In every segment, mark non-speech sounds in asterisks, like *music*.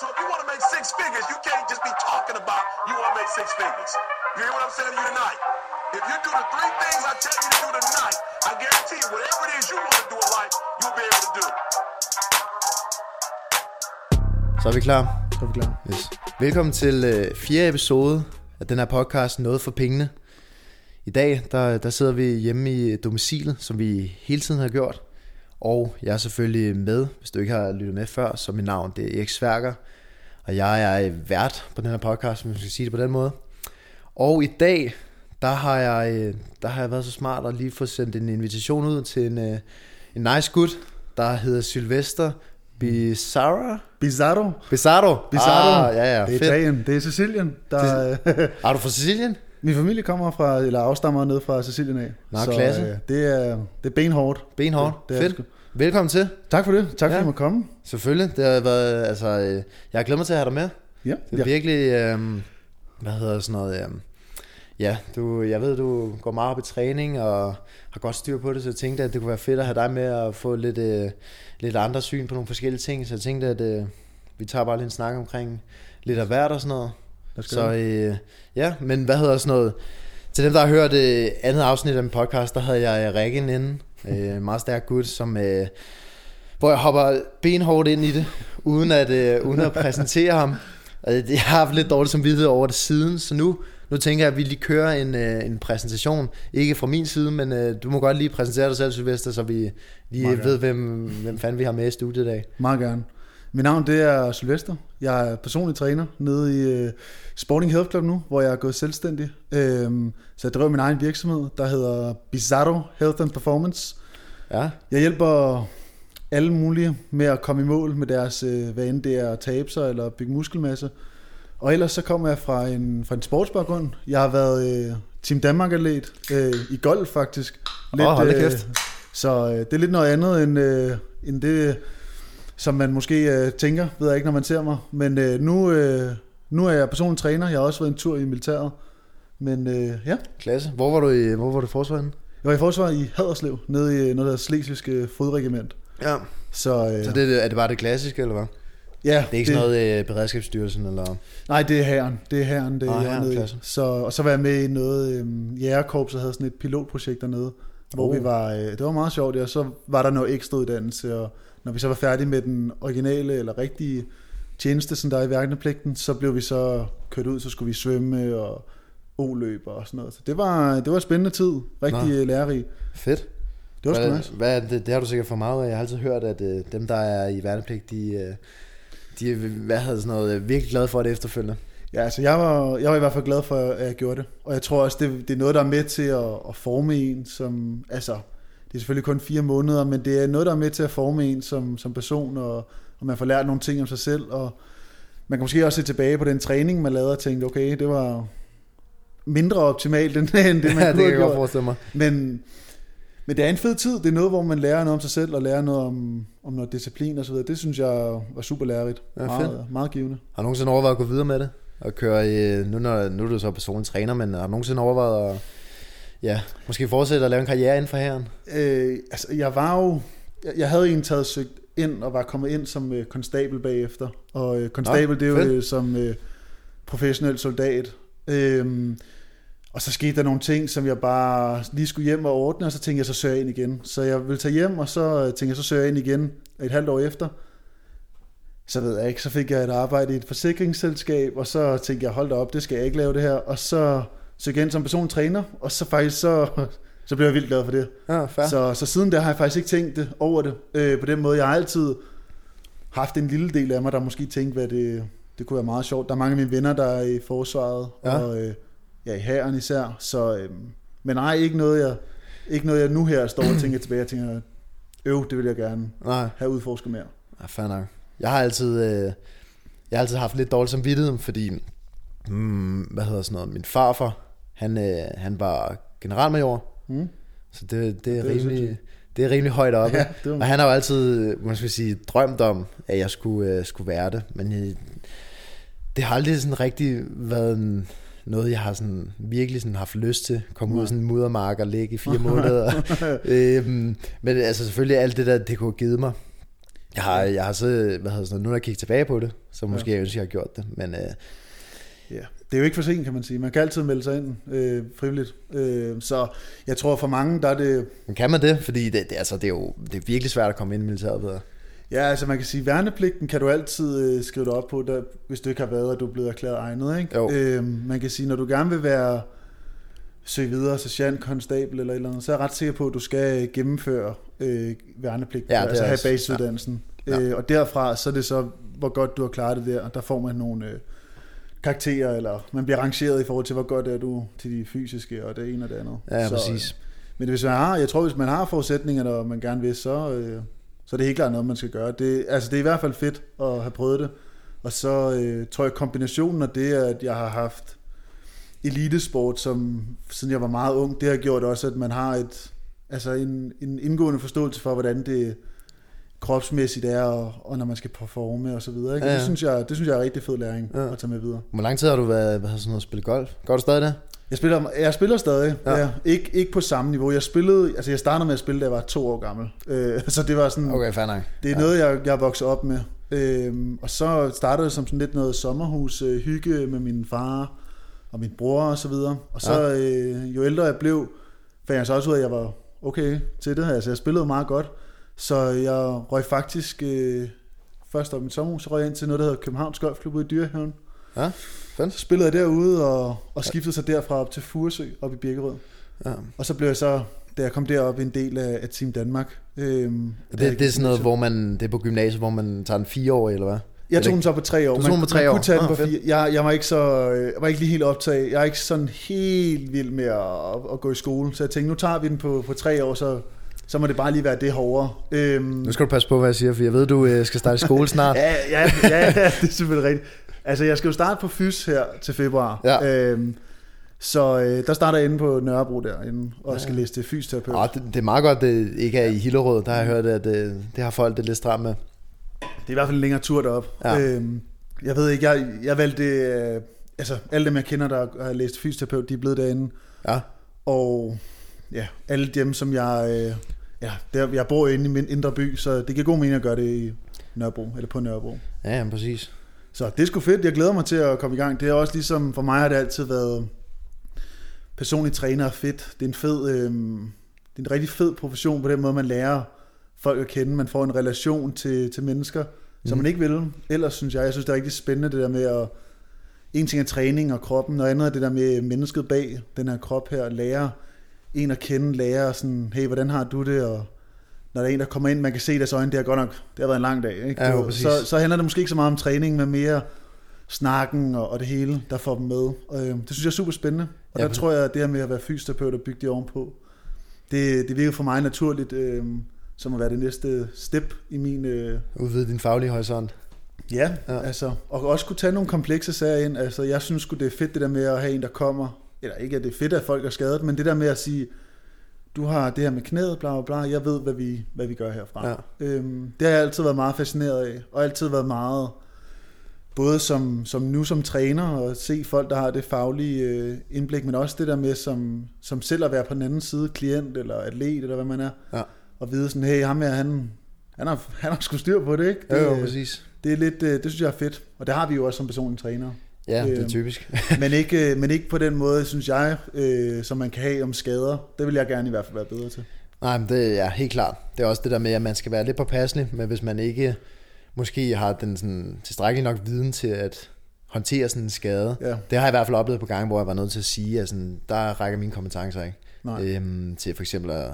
So if you want to make six figures, you can't just be talking about you want to make six figures. You hear what I'm saying to you tonight? If you do the three things I tell you to do tonight, I guarantee you, whatever it is you want to do in life, you'll be able to do. Så er vi klar. Så er vi klar. Yes. Velkommen til øh, fjerde episode af den her podcast, Noget for pengene. I dag, der, der sidder vi hjemme i domicilet, som vi hele tiden har gjort. Og jeg er selvfølgelig med, hvis du ikke har lyttet med før, så mit navn det er Erik Sværker. Og jeg er vært på den her podcast, hvis man skal sige det på den måde. Og i dag, der har jeg, øh, der har jeg været så smart at lige få sendt en invitation ud til en, øh, en nice gut, der hedder Sylvester Bizarra. Bizarro. Bizarro. Bizarro. Ah, ja, ja, det er fedt. Italien. Det er Sicilien. Der, Er du fra Sicilien? Min familie kommer fra, eller afstammer ned fra Sicilien af. Nå, klasse. øh, det, er, det er benhårdt. Benhårdt. Det, det er Fedt. sgu. Velkommen til. Tak for det. Tak for, Ja. at jeg komme. Selvfølgelig. Det har været, altså, øh, jeg har mig til at have dig med. Ja. Det er ja. virkelig, øh, hvad hedder sådan noget, øh, ja, du, jeg ved, du går meget op i træning og har godt styr på det, så jeg tænkte, at det kunne være fedt at have dig med at få lidt, øh, lidt andre syn på nogle forskellige ting, så jeg tænkte, at øh, vi tager bare lige en snak omkring lidt af hvert og sådan noget. Så øh, ja, men hvad hedder sådan noget? Til dem, der har hørt øh, andet afsnit af min podcast, der havde jeg Rikke inde. Øh, meget stærk gut, som, øh, hvor jeg hopper benhårdt ind i det, uden at, øh, uden at præsentere ham. Jeg har haft lidt dårligt samvittighed over det siden, så nu, nu tænker jeg, at vi lige kører en, øh, en præsentation. Ikke fra min side, men øh, du må godt lige præsentere dig selv, Sylvester, så vi lige Meget ved, hvem, hvem fanden vi har med i studiet i dag. Meget gerne. Mit navn det er Sylvester. Jeg er personlig træner nede i uh, Sporting Health Club nu, hvor jeg er gået selvstændig. Um, så jeg driver min egen virksomhed, der hedder Bizarro Health and Performance. Ja, Jeg hjælper alle mulige med at komme i mål med deres, øh, hvad end det er at tabe sig eller bygge muskelmasse. Og ellers så kommer jeg fra en, fra en sportsbaggrund. Jeg har været øh, Team Danmark-atlet øh, i golf faktisk. Åh, hold da kæft. så øh, det er lidt noget andet end, øh, end det, som man måske øh, tænker, ved jeg ikke, når man ser mig. Men øh, nu, øh, nu er jeg personlig træner. Jeg har også været en tur i militæret. Men øh, ja, klasse. Hvor var du i, hvor var du i forsvaret jeg var i forsvaret i Haderslev, nede i noget, der hedder Slesvigske Fodregiment. Ja. Så, øh, Så det, er det bare det klassiske, eller hvad? ja, Det er ikke sådan noget øh, beredskabsstyrelsen, eller... Nej, det er herren. Det er herren, det Ah, er jeg herren, nede i. klasse. Så, og så var jeg med i noget øhm, jægerkorps, og havde sådan et pilotprojekt dernede, hvor Oh. vi var, øh, det var meget sjovt, og så var der noget ekstra uddannelse, og når vi så var færdige med den originale eller rigtige tjeneste, som der er i værnepligten, så blev vi så kørt ud, så skulle vi svømme og o-løb og sådan noget. Så det var, det var en spændende tid, rigtig Nå. Lærerig. Fedt. Det var sgu nice. hvad det, det har du sikkert for meget af. Jeg har altid hørt, at øh, dem, der er i værnepligt, de, øh, de er hvad hedder sådan noget, øh, virkelig glade for det efterfølgende. Ja, altså jeg var, jeg var i hvert fald glad for, at jeg gjorde det. Og jeg tror også, det, det er noget, der er med til at, at forme en, som, altså, det er selvfølgelig kun fire måneder, men det er noget, der er med til at forme en som, som person, og, og man får lært nogle ting om sig selv, og man kan måske også se tilbage på den træning, man lavede, og tænke, okay, det var mindre optimalt, end, *laughs* end det, man ja, det kunne kan have jeg godt gjort. forestille mig. Men, men det er en fed tid. Det er noget, hvor man lærer noget om sig selv, og lærer noget om, om noget disciplin og så videre. Det synes jeg var super lærerigt. Ja, meget, meget givende. Har du nogensinde overvejet at gå videre med det? Og køre nu, når, nu er du så personlig træner, men har du nogensinde overvejet at ja, måske fortsætte at lave en karriere inden for herren? Øh, altså, jeg var jo... Jeg, jeg havde egentlig taget søgt ind og var kommet ind som øh, konstabel bagefter. Og øh, konstabel, Nå, det er jo øh, som øh, professionel soldat. Øhm, og så skete der nogle ting, som jeg bare lige skulle hjem og ordne, og så tænkte jeg, så søger jeg ind igen. Så jeg ville tage hjem, og så øh, tænkte jeg, så søger jeg ind igen et halvt år efter. Så ved jeg ikke, så fik jeg et arbejde i et forsikringsselskab, og så tænkte jeg, hold da op, det skal jeg ikke lave det her. Og så jeg ind som personlig træner, og så faktisk så, så blev jeg vildt glad for det. Ja, fair. Så, så siden der har jeg faktisk ikke tænkt det over det øh, på den måde. Jeg har altid haft en lille del af mig, der måske tænkte, hvad det, det kunne være meget sjovt. Der er mange af mine venner, der er i forsvaret, Ja. og øh, ja, i hæren især. Så, øh, men nej, ikke noget, jeg, ikke noget, jeg nu her står og tænker *clears throat* tilbage og tænker, øv, det vil jeg gerne Nej, have udforsket mere. ja, fair nok. Jeg har altid, øh, jeg har altid haft lidt dårlig samvittighed, fordi, hmm, hvad hedder sådan noget, min farfar, han, øh, han var generalmajor, Mm. så det, det, er, Det er rimelig, det er rimelig højt oppe. Ja, det var, Og han har jo altid, man skal sige, drømt om, at jeg skulle, øh, skulle være det. Men øh, det har aldrig sådan rigtig været en, noget, jeg har sådan, virkelig sådan haft lyst til. Komme ud Nej. i sådan en muddermark og ligge i fire *laughs* måneder. *laughs* øhm, men altså selvfølgelig alt det der, det kunne have givet mig Jeg har, jeg har så, hvad hedder sådan nu når jeg kigger tilbage på det, så måske ja. jeg ønsker, jeg har gjort det. Men øh, Ja, det er jo ikke for sent, kan man sige. Man kan altid melde sig ind øh, frivilligt. Øh, så jeg tror for mange, der er det... men kan man det? Fordi det, det, altså, det er jo det er virkelig svært at komme ind i militæret bedre. Ja, altså man kan sige, værnepligten kan du altid øh, skrive dig op på, der, hvis du ikke har været, og du er blevet erklæret egnet. Ikke? Jo. Øh, man kan sige, når du gerne vil være søge videre, sergeant, konstabel eller et eller andet, så er jeg ret sikker på, at du skal gennemføre øh, værnepligten, Ja, altså have basisuddannelsen. Ja. Ja. Øh, og derfra, så er det så, hvor godt du har klaret det der, og der får man nogle øh, karakterer, eller man bliver rangeret i forhold til, hvor godt er du til de fysiske, og det ene og det andet. Ja, så, præcis. Men hvis man har, jeg tror, hvis man har forudsætningerne, og man gerne vil, så, øh, så er det helt klart noget, man skal gøre. Det, altså, det er i hvert fald fedt at have prøvet det. Og så øh, tror jeg, kombinationen af det, at jeg har haft elitesport, som siden jeg var meget ung, det har gjort også, at man har et, altså en, en indgående forståelse for, hvordan det kropsmæssigt er, og, og når man skal performe og så videre. Ikke? Ja, Ja. Det, synes jeg, det synes jeg er rigtig fed læring Ja. at tage med videre. Hvor lang tid har du været, hvad hedder sådan noget, spille golf? Gør du stadig det? Jeg spiller, jeg spiller stadig, Ja. ja. Ikke, ikke på samme niveau. Jeg spillede, altså jeg startede med at spille, da jeg var to år gammel. Øh, *laughs* så det var sådan, Okay, fair nok. det er Ja. noget, jeg, jeg vokset op med. Øhm, og så startede det som sådan lidt noget sommerhus, øh, hygge med min far og min bror og så videre. Og så ja. øh, jo ældre jeg blev, fandt jeg så også ud af, at jeg var okay til det. Altså jeg spillede meget godt. Så jeg røg faktisk øh, først op i mit sommerhus, så røg jeg ind til noget, der hedder Københavns Golfklub ude i Dyrehaven. Ja, fedt. Så spillede jeg derude og, og skiftede så derfra op til Furesø op i Birkerød. Ja. Og så blev jeg så, da jeg kom derop, en del af, af Team Danmark. Øhm, Det, det er sådan noget, hvor man, det er på gymnasiet, hvor man tager en fire år, eller hvad? Jeg tog den så på tre år. Du tog den på tre man år? kunne tage den Ah, på fedt. fire. Jeg, jeg, var ikke så, øh, jeg var ikke lige helt optaget. Jeg er ikke sådan helt vild med at, at gå i skole. Så jeg tænkte, nu tager vi den på, på tre år, så, så må det bare lige være det hårdere. Øhm, Nu skal du passe på, hvad jeg siger, for jeg ved, du øh, skal starte i skole *laughs* snart. ja, ja, ja, ja, det er selvfølgelig rigtigt. Altså, jeg skal jo starte på fys her til februar. Ja. Øhm, så øh, der starter jeg inde på Nørrebro derinde, og skal læse til fysioterapeut. Åh, det, det er meget godt, det ikke er i Hillerød. Der har jeg hørt, at det, det har folk det lidt stramt med. Det er i hvert fald en længere tur derop. Ja. Ja. Øhm, jeg ved ikke, jeg, jeg valgte, øh, altså alle dem jeg kender, der har læst fysioterapeut, de er blevet derinde. Ja, Og ja, alle dem, som jeg, øh, ja, der, jeg bor inde i min indre by, så det giver god mening at gøre det i Nørrebro, eller på Nørrebro. ja jamen, præcis. Så det er sgu fedt, jeg glæder mig til at komme i gang. Det er også ligesom, for mig har det altid været personlig træner er fedt. Det er en fed, øh, det er en rigtig fed profession på den måde, man lærer folk at kende. Man får en relation til, til mennesker, mm. som man ikke vil. Ellers synes jeg, jeg synes det er rigtig spændende det der med at, en ting er træning og kroppen, noget andet er det der med mennesket bag den her krop her, lære en at kende, lære sådan, hey, hvordan har du det, og når der er en, der kommer ind, man kan se deres øjne, det har godt nok, det har været en lang dag, ikke? Ja, jo, så, så handler det måske ikke så meget om træning, men mere snakken og, og det hele, der får dem med. Og, øh, det synes jeg er super spændende, og Ja, der tror jeg, at det her med at være fysioterapeut og bygge det ovenpå, det, det virker for mig naturligt, øh, som at være det næste step i min... Øh, Udvide din faglige horisont. Ja, Ja. altså, og også kunne tage nogle komplekse sager ind. Altså, jeg synes det er fedt det der med at have en, der kommer, eller ikke at det er fedt, at folk er skadet, men det der med at sige, du har det her med knæet, bla bla bla, jeg ved, hvad vi, hvad vi gør herfra. Ja. Øhm, det har jeg altid været meget fascineret af, og altid været meget, både som, som nu som træner, og se folk, der har det faglige øh, indblik, men også det der med som, som selv at være på den anden side, klient eller atlet, eller hvad man er, Ja. og vide sådan, hey, ham her, han, han har, *laughs* han har sgu styr på det, ikke? Jo, Det, jo, øh, præcis. det er lidt, øh, det synes jeg er fedt, og det har vi jo også som personlige træner. Ja, det er Øhm, typisk. *laughs* men, ikke, øh, men ikke på den måde, synes jeg, øh, som man kan have om skader. Det vil jeg gerne i hvert fald være bedre til. Nej, men det er helt klart. Det er også det der med, at man skal være lidt påpasselig, men hvis man ikke måske har den sådan, tilstrækkelig nok viden til at håndtere sådan en skade. Ja. Det har jeg i hvert fald oplevet på gange, hvor jeg var nødt til at sige, at sådan, der rækker mine kompetencer ikke. Nej. Øhm, til for eksempel at,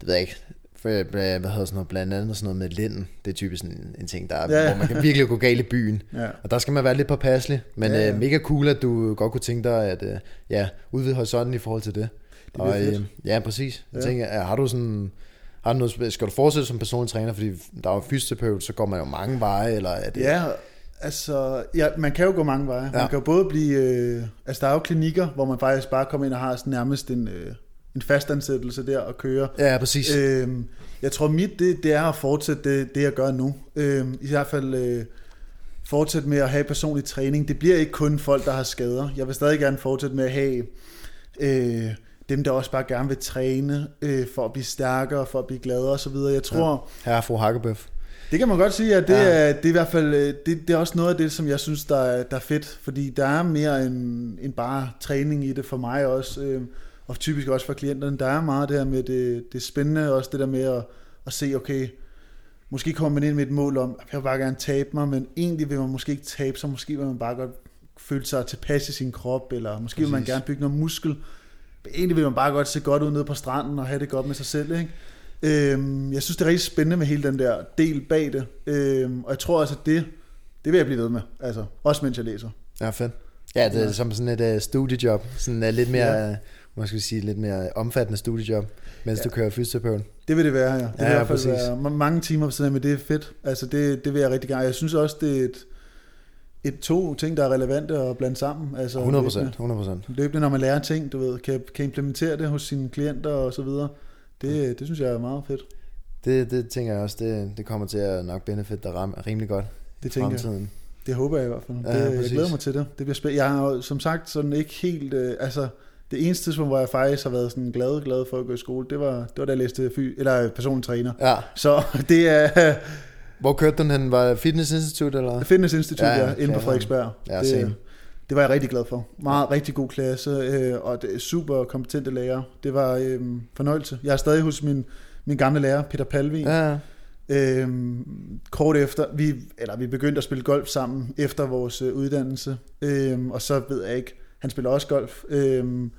det ved jeg ikke, hvad hedder sådan noget, blandt andet sådan noget med linden. Det er typisk sådan en, en ting, der er, Ja, hvor man kan virkelig gå galt i byen. Ja. Og der skal man være lidt påpasselig, men Ja, ja, ja. Øh, mega cool, at du godt kunne tænke dig at øh, ja, udvide horisonten i forhold til det. bliver og, øh, ja, præcis. Jeg Ja. tænker, er- har du sådan, har du noget, skal du fortsætte som personlig træner, fordi der er jo fysioterapeut, så går man jo mange veje, eller er det... Ja, altså, ja, man kan jo gå mange veje. Ja. Man kan jo både blive, øh, altså der er jo klinikker, hvor man faktisk bare kommer ind og har sådan nærmest en, øh, en fastansættelse der og køre. Ja, præcis. Øh, Øhm, jeg tror mit, det, det er at fortsætte det, det jeg gør nu. Øhm, I hvert fald øh, fortsætte med at have personlig træning. Det bliver ikke kun folk, der har skader. Jeg vil stadig gerne fortsætte med at have øh, dem, der også bare gerne vil træne øh, for at blive stærkere, for at blive gladere osv. Jeg tror, Her er fru Hakkebøf. Det kan man godt sige, at det, Ja. ja. er, det er i hvert fald øh, det, det er også noget af det, som jeg synes, der er, der er fedt, fordi der er mere end, end bare træning i det for mig også, øh, og typisk også for klienterne. Der er meget det her med det, det spændende, også det der med at, at se, okay, måske kommer man ind med et mål om, at jeg vil bare gerne tabe mig, men egentlig vil man måske ikke tabe sig, måske vil man bare godt føle sig tilpas i sin krop, eller måske vil man Præcis. gerne bygge noget muskel. Egentlig vil man bare godt se godt ud nede på stranden og have det godt med sig selv, ikke? Øhm, jeg synes, det er rigtig spændende med hele den der del bag det. Øhm, og jeg tror også, at det, det vil jeg blive ved med. Altså, også mens jeg læser. Ja, fedt. Ja, det er som sådan et uh, studiejob. Sådan uh, lidt mere, Ja. Ja. skal vi sige, lidt mere omfattende studiejob, mens ja. Ja. du kører fysioterapeut. Det vil det være, ja. Det Ja, vil i hvert fald være ma- mange timer på sådan men det er fedt. Altså, det, det vil jeg rigtig gerne. Jeg synes også, det er et, et to ting, der er relevante at blande sammen. Altså, 100 procent, løbende- 100 procent. Løbende, når man lærer ting, du ved, kan, kan implementere det hos sine klienter og så videre. Det, det synes jeg er meget fedt. Det, det tænker jeg også, det, det kommer til at nok benefit dig rimelig godt Det i tænker jeg. fremtiden. Det håber jeg i hvert fald. Ja, Ja, det, jeg glæder mig til det. Det bliver spændende. Jeg har som sagt sådan ikke helt... Øh, altså, det eneste tidspunkt, hvor jeg faktisk har været sådan glad, glad for at gå i skole, det var, det var da jeg læste fy, eller personlig træner. Ja. Så *laughs* det er Hvor kørte den hen? Var det Fitness Institute, eller? Fitness Institute, Ja, ja, ja, ja, inde på. Frederiksberg. Ja, det, same. det var jeg rigtig glad for. Meget rigtig god klasse, øh, og det er super kompetente lærere. Det var øh, fornøjelse. Jeg er stadig hos min, min gamle lærer, Peter Palvin. Ja, Øhm, kort efter, vi, eller vi begyndte at spille golf sammen efter vores øh, uddannelse, øhm, og så ved jeg ikke, han spiller også golf, øhm,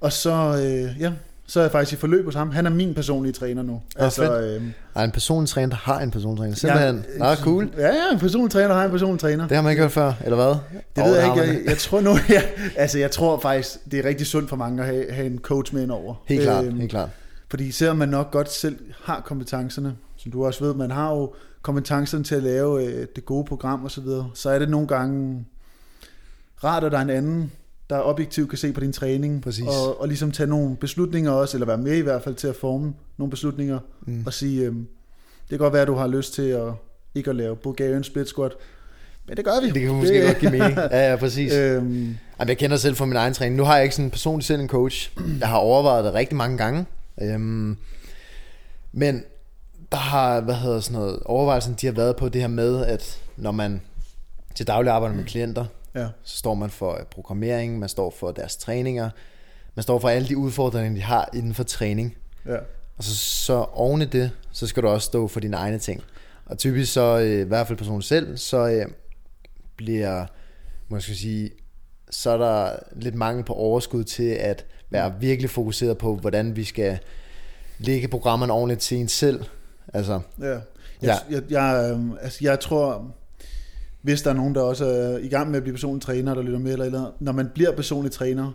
og så, øh, ja, så er jeg faktisk i forløb hos ham. Han er min personlige træner nu. fedt. øhm, Ej, en personlig træner, der har en personlig træner. Simpelthen. jeg- Nå, cool. Ja, ja, en personlig træner har en personlig træner. Det har man ikke hørt før, eller hvad? Det Og ved jeg ikke. Jeg, jeg tror nu, *laughs* jeg, altså jeg tror faktisk, det er rigtig sundt for mange at have, have en coach med indover. Helt klart, Øhm, helt klart. Fordi selvom man nok godt selv har kompetencerne, som du også ved, man har jo kompetencerne til at lave øh, det gode program osv., så, videre, så er det nogle gange rart, at der er en anden, der objektivt kan se på din træning, Præcis. og, og ligesom tage nogle beslutninger også, eller være med i hvert fald til at forme nogle beslutninger, Mm. og sige, øh, det kan godt være, at du har lyst til at ikke at lave Bulgarian split squat, men det gør vi. Det kan måske godt give mening. *laughs* Ja, ja, præcis. Øhm, Jamen, jeg kender selv fra min egen træning. Nu har jeg ikke sådan personligt selv en coach. Jeg har overvejet det rigtig mange gange. Øhm, men der har, hvad hedder sådan noget, overvejelsen, de har været på det her med, at når man til daglig arbejder med klienter, ja, så står man for øh, programmering, man står for deres træninger, man står for alle de udfordringer, de har inden for træning. ja. Og så, så oven i det, så skal du også stå for dine egne ting. Og typisk så, øh, i hvert fald personen selv, så øh, bliver, måske sige, så er der lidt mangel på overskud til at være virkelig fokuseret på, hvordan vi skal lægge programmerne ordentligt til en selv. Altså, Ja. Jeg, Ja. ja. Jeg, jeg, øhm, altså, jeg tror, hvis der er nogen, der også er i gang med at blive personlig træner, der lytter med, eller, eller når man bliver personlig træner,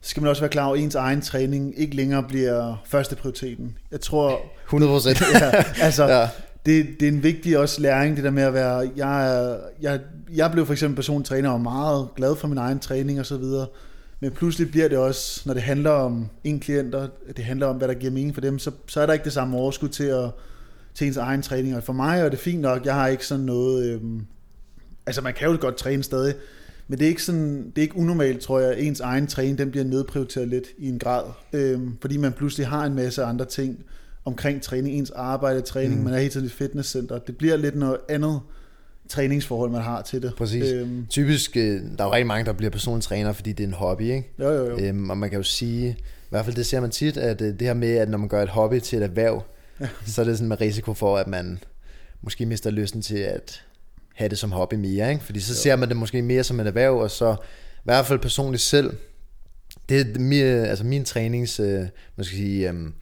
så skal man også være klar over, at ens egen træning ikke længere bliver første prioriteten. Jeg tror, 100 procent. *laughs* ja, altså, ja. det, det er en vigtig også læring, det der med at være, jeg, jeg, jeg blev for eksempel personlig træner og meget glad for min egen træning og så videre, men pludselig bliver det også, når det handler om en klienter, det handler om, hvad der giver mening for dem, så, så er der ikke det samme overskud til at til ens egen træning. Og for mig er det fint nok, jeg har ikke sådan noget... Øhm, altså man kan jo godt træne stadig, men det er ikke sådan, det er ikke unormalt, tror jeg, at ens egen træning, den bliver nedprioriteret lidt i en grad, øhm, fordi man pludselig har en masse andre ting omkring træning, ens arbejde, træning, Mm. man er hele tiden i fitnesscenter. Det bliver lidt noget andet træningsforhold, man har til det. Præcis. Øhm, Typisk, øh, der er jo rigtig mange, der bliver personlig træner, fordi det er en hobby, ikke? jo, jo, jo. Øhm, og man kan jo sige, i hvert fald det ser man tit, at øh, det her med, at når man gør et hobby til et erhverv, ja. så er det sådan med risiko for, at man måske mister lysten til at have det som hobby mere, ikke? Fordi så jo. ser man det måske mere som et erhverv, og så i hvert fald personligt selv, det er min, altså min trænings, øh, skal sige, øhm,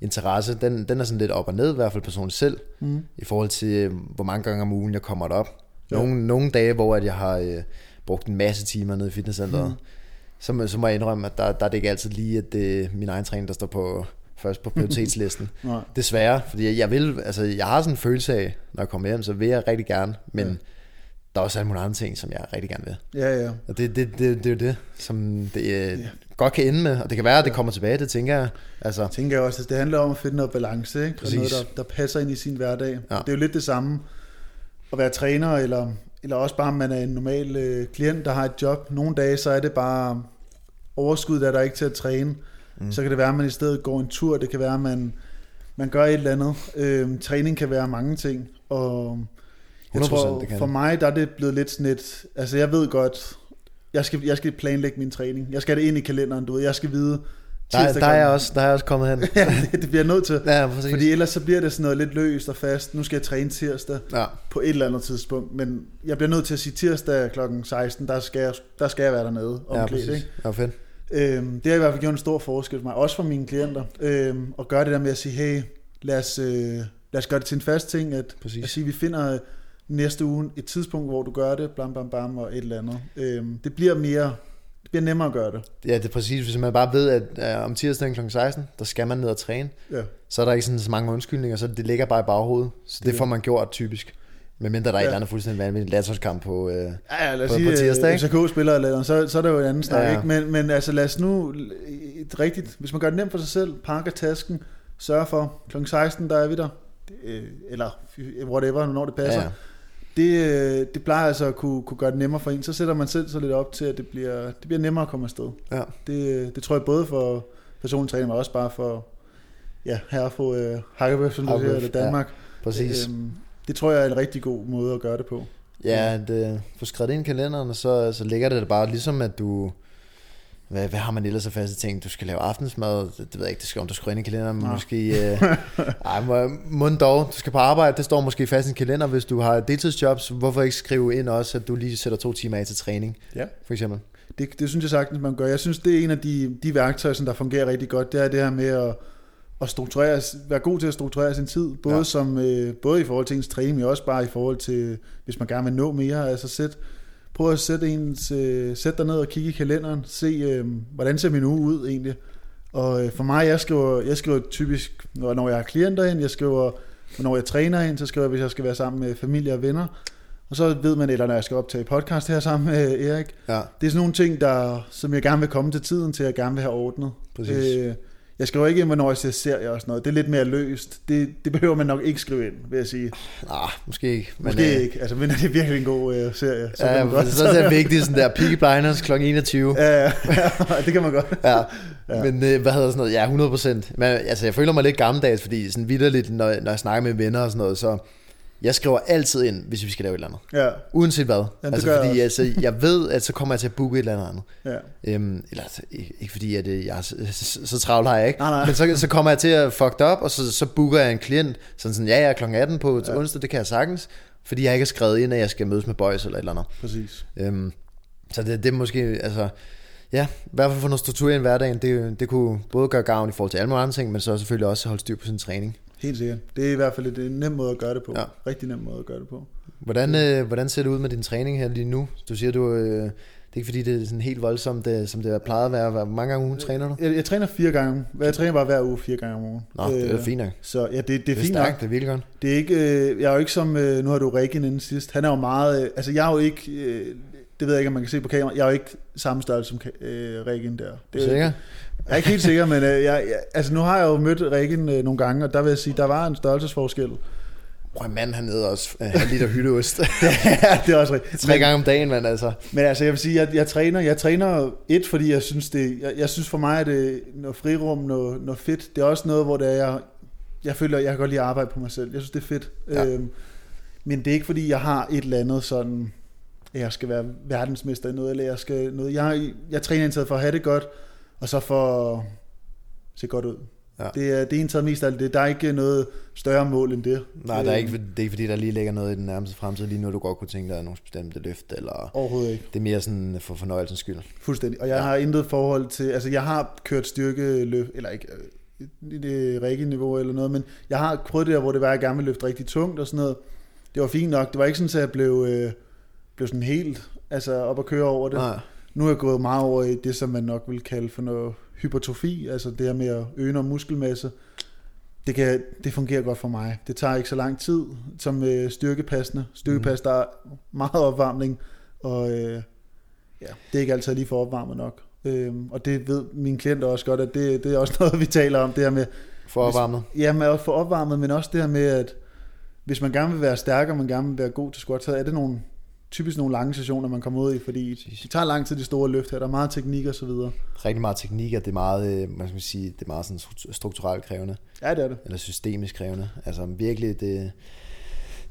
interesse, den, den er sådan lidt op og ned, i hvert fald personligt selv, Mm. i forhold til, øh, hvor mange gange om ugen jeg kommer derop. Nogle, nogle dage, hvor at jeg har øh, brugt en masse timer nede i fitnesscenteret, mm. så, må- så må jeg indrømme, at der, der er det ikke altid lige, at det er min egen træning, der står på først på prioritetslisten. *laughs* Desværre, fordi jeg, jeg vil, altså jeg har sådan en følelse af, når jeg kommer hjem, så vil jeg rigtig gerne, men ja. Der er også alle mulige andre ting, som jeg rigtig gerne vil. Ja, ja. Og det, det, det, det er jo det, som det øh, Ja. godt kan ende med, og det kan være, at det kommer tilbage, det tænker jeg. Altså, tænker jeg også, at det handler om at finde noget balance, ikke? Præcis. Og noget, der, der passer ind i sin hverdag. Ja. Det er jo lidt det samme at være træner, eller, eller også bare, om man er en normal øh, klient, der har et job. Nogle dage, så er det bare overskud, der er der ikke til at træne. Mm. Så kan det være, at man i stedet går en tur. Det kan være, at man, man gør et eller andet. Øhm, træning kan være mange ting. Og jeg 100% tror, det kan for mig der er det blevet lidt sådan et, altså jeg ved godt, jeg skal, jeg skal planlægge min træning. Jeg skal have det ind i kalenderen, du ved. Jeg skal vide, Der, der, er jeg også, der er jeg også kommet hen. *laughs* ja, det, det bliver nødt til. Ja, præcis. Fordi ellers så bliver det sådan noget lidt løst og fast. Nu skal jeg træne tirsdag Ja, på et eller andet tidspunkt. Men jeg bliver nødt til at sige tirsdag klokken 16, der skal jeg, der skal jeg være dernede ja omklædt. præcis. ikke? Ja, fedt. Øhm, det har i hvert fald gjort en stor forskel for mig, også for mine klienter, øhm, at gøre det der med at sige, hey, lad os, øh, lad os gøre det til en fast ting, at, Præcis. at sige, vi finder næste uge et tidspunkt, hvor du gør det, blam, bam, bam, og et eller andet. Øhm, det bliver mere, det bliver nemmere at gøre det. Ja, det er præcis. Hvis man bare ved, at uh, om tirsdagen kl. 16, der skal man ned og træne, Ja, så er der ikke sådan så mange undskyldninger, så det ligger bare i baghovedet. Så det Det- får man gjort typisk. Medmndre der er ja. et Ja. eller andet fuldstændig vanvittigt landsholdskamp på... Uh, ja, ja lad os På- sige, på tirsdag, at FCK spiller eller så, så er det jo en anden snak, Ja, ja, ja. Ikke? Men, men altså lad os nu, et rigtigt, hvis man gør det nemt for sig selv, pakker tasken, sørger for, kl. 16, der er vi der, øh, eller whatever, når det passer. ja, ja. Det, øh, det plejer altså at kunne, kunne gøre det nemmere for en. Så sætter man selv så lidt op til, at det bliver, det bliver nemmere at komme afsted. Ja. Det, det tror jeg både for personlig træning, men også bare for ja, herre for øh, Hakkebøf, som du siger, eller Danmark. Præcis. Øhm, det tror jeg er en rigtig god måde at gøre det på. Ja, det, få skrevet det ind i kalenderen, og så, så ligger det der bare ligesom, at du... Hvad, hvad har man ellers af faste ting? Du skal lave aftensmad, det, det ved jeg ikke, det skal, om du skriver ind i kalenderen, men Nå. måske... Øh, *laughs* ej, må, dog, du skal på arbejde, det står måske fast i en kalender, hvis du har deltidsjobs, hvorfor ikke skrive ind også, at du lige sætter to timer af til træning, Ja. for eksempel? Det, det synes jeg sagtens, man gør. Jeg synes, det er en af de, de værktøjer, som der fungerer rigtig godt. Det er det her med at, at strukturere, være god til at strukturere sin tid. Både, Ja. som, øh, både i forhold til ens træning, men også bare i forhold til, hvis man gerne vil nå mere. Altså sæt, prøv at sætte, ens, øh, sæt dig ned og kigge i kalenderen. Se, øh, hvordan ser min uge ud egentlig. Og øh, for mig, jeg skriver, jeg skriver typisk, når, når jeg har klienter ind, jeg skriver, når jeg træner ind, så skriver jeg, hvis jeg skal være sammen med familie og venner. Og så ved man, eller når jeg skal optage podcast her sammen med Erik, Ja, det er sådan nogle ting, der, som jeg gerne vil komme til tiden til, at jeg gerne vil have ordnet. Præcis. Øh, jeg skriver ikke ind, hvornår jeg ser serier og sådan noget. Det er lidt mere løst. Det, det behøver man nok ikke skrive ind, vil jeg sige. nah, måske ikke. Men, Måske øh, ikke. Altså, men er det virkelig en god øh, serie, så Ja, godt. så er det vigtigt, sådan der Peaky Blinders kl. 21. Ja, ja, det kan man godt. Ja, Ja. ja. men øh, hvad hedder sådan noget? Ja, 100 procent. Altså, jeg føler mig lidt gammeldags, fordi sådan vidderligt, når, når jeg snakker med venner og sådan noget, så jeg skriver altid ind, hvis vi skal lave et eller andet. Ja, Uanset hvad. det altså, gør jeg fordi altså, jeg ved, at så kommer jeg til at booke et eller andet. ja. Øhm, eller ikke, fordi, at øh, jeg er så, så, så travlt har jeg ikke. Nej, nej. Men så, så kommer jeg til at fuck det op, og så, så booker jeg en klient, sådan sådan, ja, jeg er kl. 18 på ja. onsdag, det kan jeg sagtens, fordi jeg ikke har skrevet ind, at jeg skal mødes med boys eller et eller andet. Præcis. Øhm, så det, det er måske, altså, ja, i hvert fald få noget struktur i hverdagen, det, det kunne både gøre gavn i forhold til alle mulige andre ting, men så selvfølgelig også holde styr på sin træning. Helt sikkert. Det er i hvert fald et, en nem måde at gøre det på. Ja. Rigtig nem måde at gøre det på. Hvordan, øh, hvordan ser det ud med din træning her lige nu? Du siger, du, øh, det er ikke fordi, det er sådan helt voldsomt, det, som det har plejet at være. Hvor mange gange om ugen træner du? Jeg, jeg træner fire gange. Jeg træner bare hver uge fire gange om ugen. Nå, det er Øh, fint nok. Så ja, det, det er Det er fint nok. stærkt, det er virkelig godt. Det er ikke, øh, jeg er jo ikke som, øh, nu har du Regan inden sidst, han er jo meget, øh, altså jeg er jo ikke, øh, det ved jeg ikke, om man kan se på kamera, jeg er jo ikke samme størrelse som øh, Regan der. Er Det, du sikker? Jeg er ikke helt sikker, men øh, jeg, jeg, altså nu har jeg jo mødt Regan øh, nogle gange, og der vil jeg sige, der var en størrelsesforskel. Prøv mand, han æder også øh, halv liter hytteost. *laughs* ja, det er også rigtigt. Tre gange om dagen, mand, altså. Men altså, jeg vil sige, jeg, jeg træner, jeg træner et, fordi jeg synes, det, jeg, jeg synes for mig, at det noget frirum, noget, noget fedt. Det er også noget, hvor det er, jeg, jeg føler, jeg kan godt lide at arbejde på mig selv. Jeg synes, det er fedt. Ja. Øhm, men det er ikke, fordi jeg har et eller andet sådan, jeg skal være verdensmester i noget, eller jeg skal noget. Jeg, jeg træner indtaget for at have det godt, og så for at se godt ud. Ja. Det er, det er indtaget mest af det. Der er ikke noget større mål end det. Nej, der er ikke, det er ikke fordi, der lige ligger noget i den nærmeste fremtid lige nu, du godt kunne tænke dig nogle bestemte løft, eller Overhovedet ikke. det er mere sådan for fornøjelsens skyld. Fuldstændig. Og jeg Ja. ja. har intet forhold til, altså jeg har kørt styrkeløft, eller ikke øh, i det rigtige niveau eller noget, men jeg har prøvet det der, hvor det var, at jeg gerne ville løfte rigtig tungt og sådan noget. Det var fint nok. Det var ikke sådan, at jeg blev, øh, blev sådan helt altså op at køre over det. Nej. Nu er jeg gået meget over i det, som man nok vil kalde for noget hypertrofi, altså det her med at øge noget muskelmasse. Det, kan, det fungerer godt for mig. Det tager ikke så lang tid som øh, styrkepassende. Styrkepas, der er meget opvarmning, og øh, ja, det er ikke altid lige for opvarmet nok. Øhm, og det ved mine klienter også godt, at det, det er også *laughs* noget, vi taler om, det her med, For opvarmet. ja, med at få opvarmet, men også det her med, at hvis man gerne vil være stærk, og man gerne vil være god til squat, så er det nogle, typisk nogle lange sessioner, man kommer ud i, fordi det tager lang tid, de store løft her, der er meget teknik og så videre. Rigtig meget teknik, og det er meget, øh, man skal sige, det er meget sådan stru- strukturelt krævende, Ja, det er det. eller systemisk krævende. Altså virkelig, det,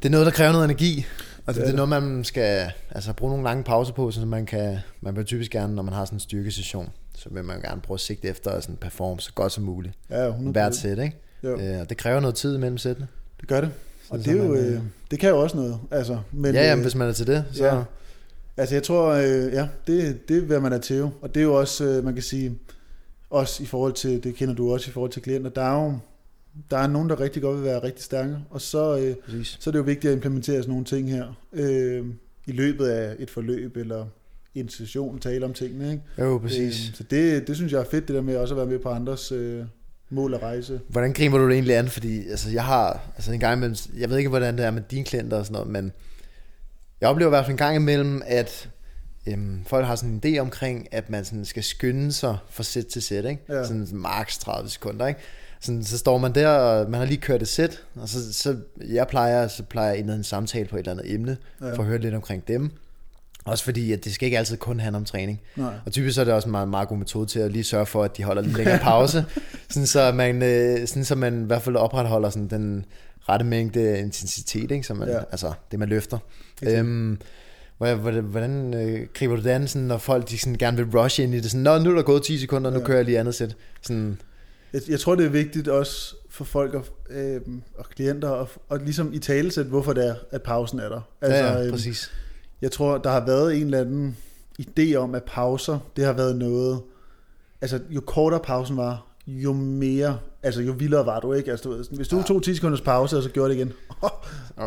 Det er noget, der kræver noget energi, og det, Det er det noget, man skal altså, bruge nogle lange pauser på, så man kan, man vil typisk gerne, når man har sådan en styrkesession, så vil man gerne prøve at sigte efter at sådan performe så godt som muligt. Ja, 100%. Hvert sæt, ikke? Jo. Øh, og det kræver noget tid imellem sættene. Det gør det. Og Så det, er jo, man, øh, det kan jo også noget. Altså, men, ja, jamen, øh, hvis man er til det, så... ja. Altså jeg tror, øh, ja, det, det er, hvad man er til jo. Og det er jo også, øh, man kan sige, også i forhold til, det kender du også i forhold til klienter, der er jo der er nogen, der rigtig godt vil være rigtig stærke, og så, øh, Præcis. så er det jo vigtigt at implementere sådan nogle ting her øh, i løbet af et forløb, eller en session, tale om tingene. Ikke? Jo, præcis. Øh, så det, det synes jeg er fedt, det der med også at være med på andres øh, mål og rejse. Hvordan griber du det egentlig an? Fordi altså, jeg har altså, en gang imellem, jeg ved ikke, hvordan det er med dine klienter og sådan noget, men jeg oplever i hvert fald en gang imellem, at øhm, folk har sådan en idé omkring, at man sådan skal skynde sig fra sæt til sæt, ikke? Ja. Sådan maks 30 sekunder, ikke? Sådan, så står man der, og man har lige kørt et sæt, og så, så jeg plejer, så plejer jeg indlede en samtale på et eller andet emne, ja. for at høre lidt omkring dem. Også fordi, at det skal ikke altid kun handle om træning. Nej. Og typisk så er det også en meget, meget god metode til at lige sørge for, at de holder lidt længere *laughs* pause, sådan så man, øh, sådan så man i hvert fald opretholder sådan den rette mængde intensitet, ikke? Så man, Ja. altså det man løfter. Helt Øhm, hvordan hvordan, øh, griber du det an, sådan, når folk de sådan, gerne vil rush ind i det? Sådan, Nå, nu er der gået 10 sekunder, nu Ja. kører jeg lige andet sæt. Sådan, Jeg, jeg tror, det er vigtigt også for folk og, øh, og klienter at, at ligesom i talesæt, hvorfor det er, at pausen er der. altså, ja, ja, øhm, præcis. Jeg tror, der har været en eller anden idé om, at pauser, det har været noget... Altså, jo kortere pausen var, jo mere... Altså, jo vildere var du, ikke? Altså, du, ved, hvis du Ja. tog 10 sekunders pause, og så gjorde det igen. *laughs*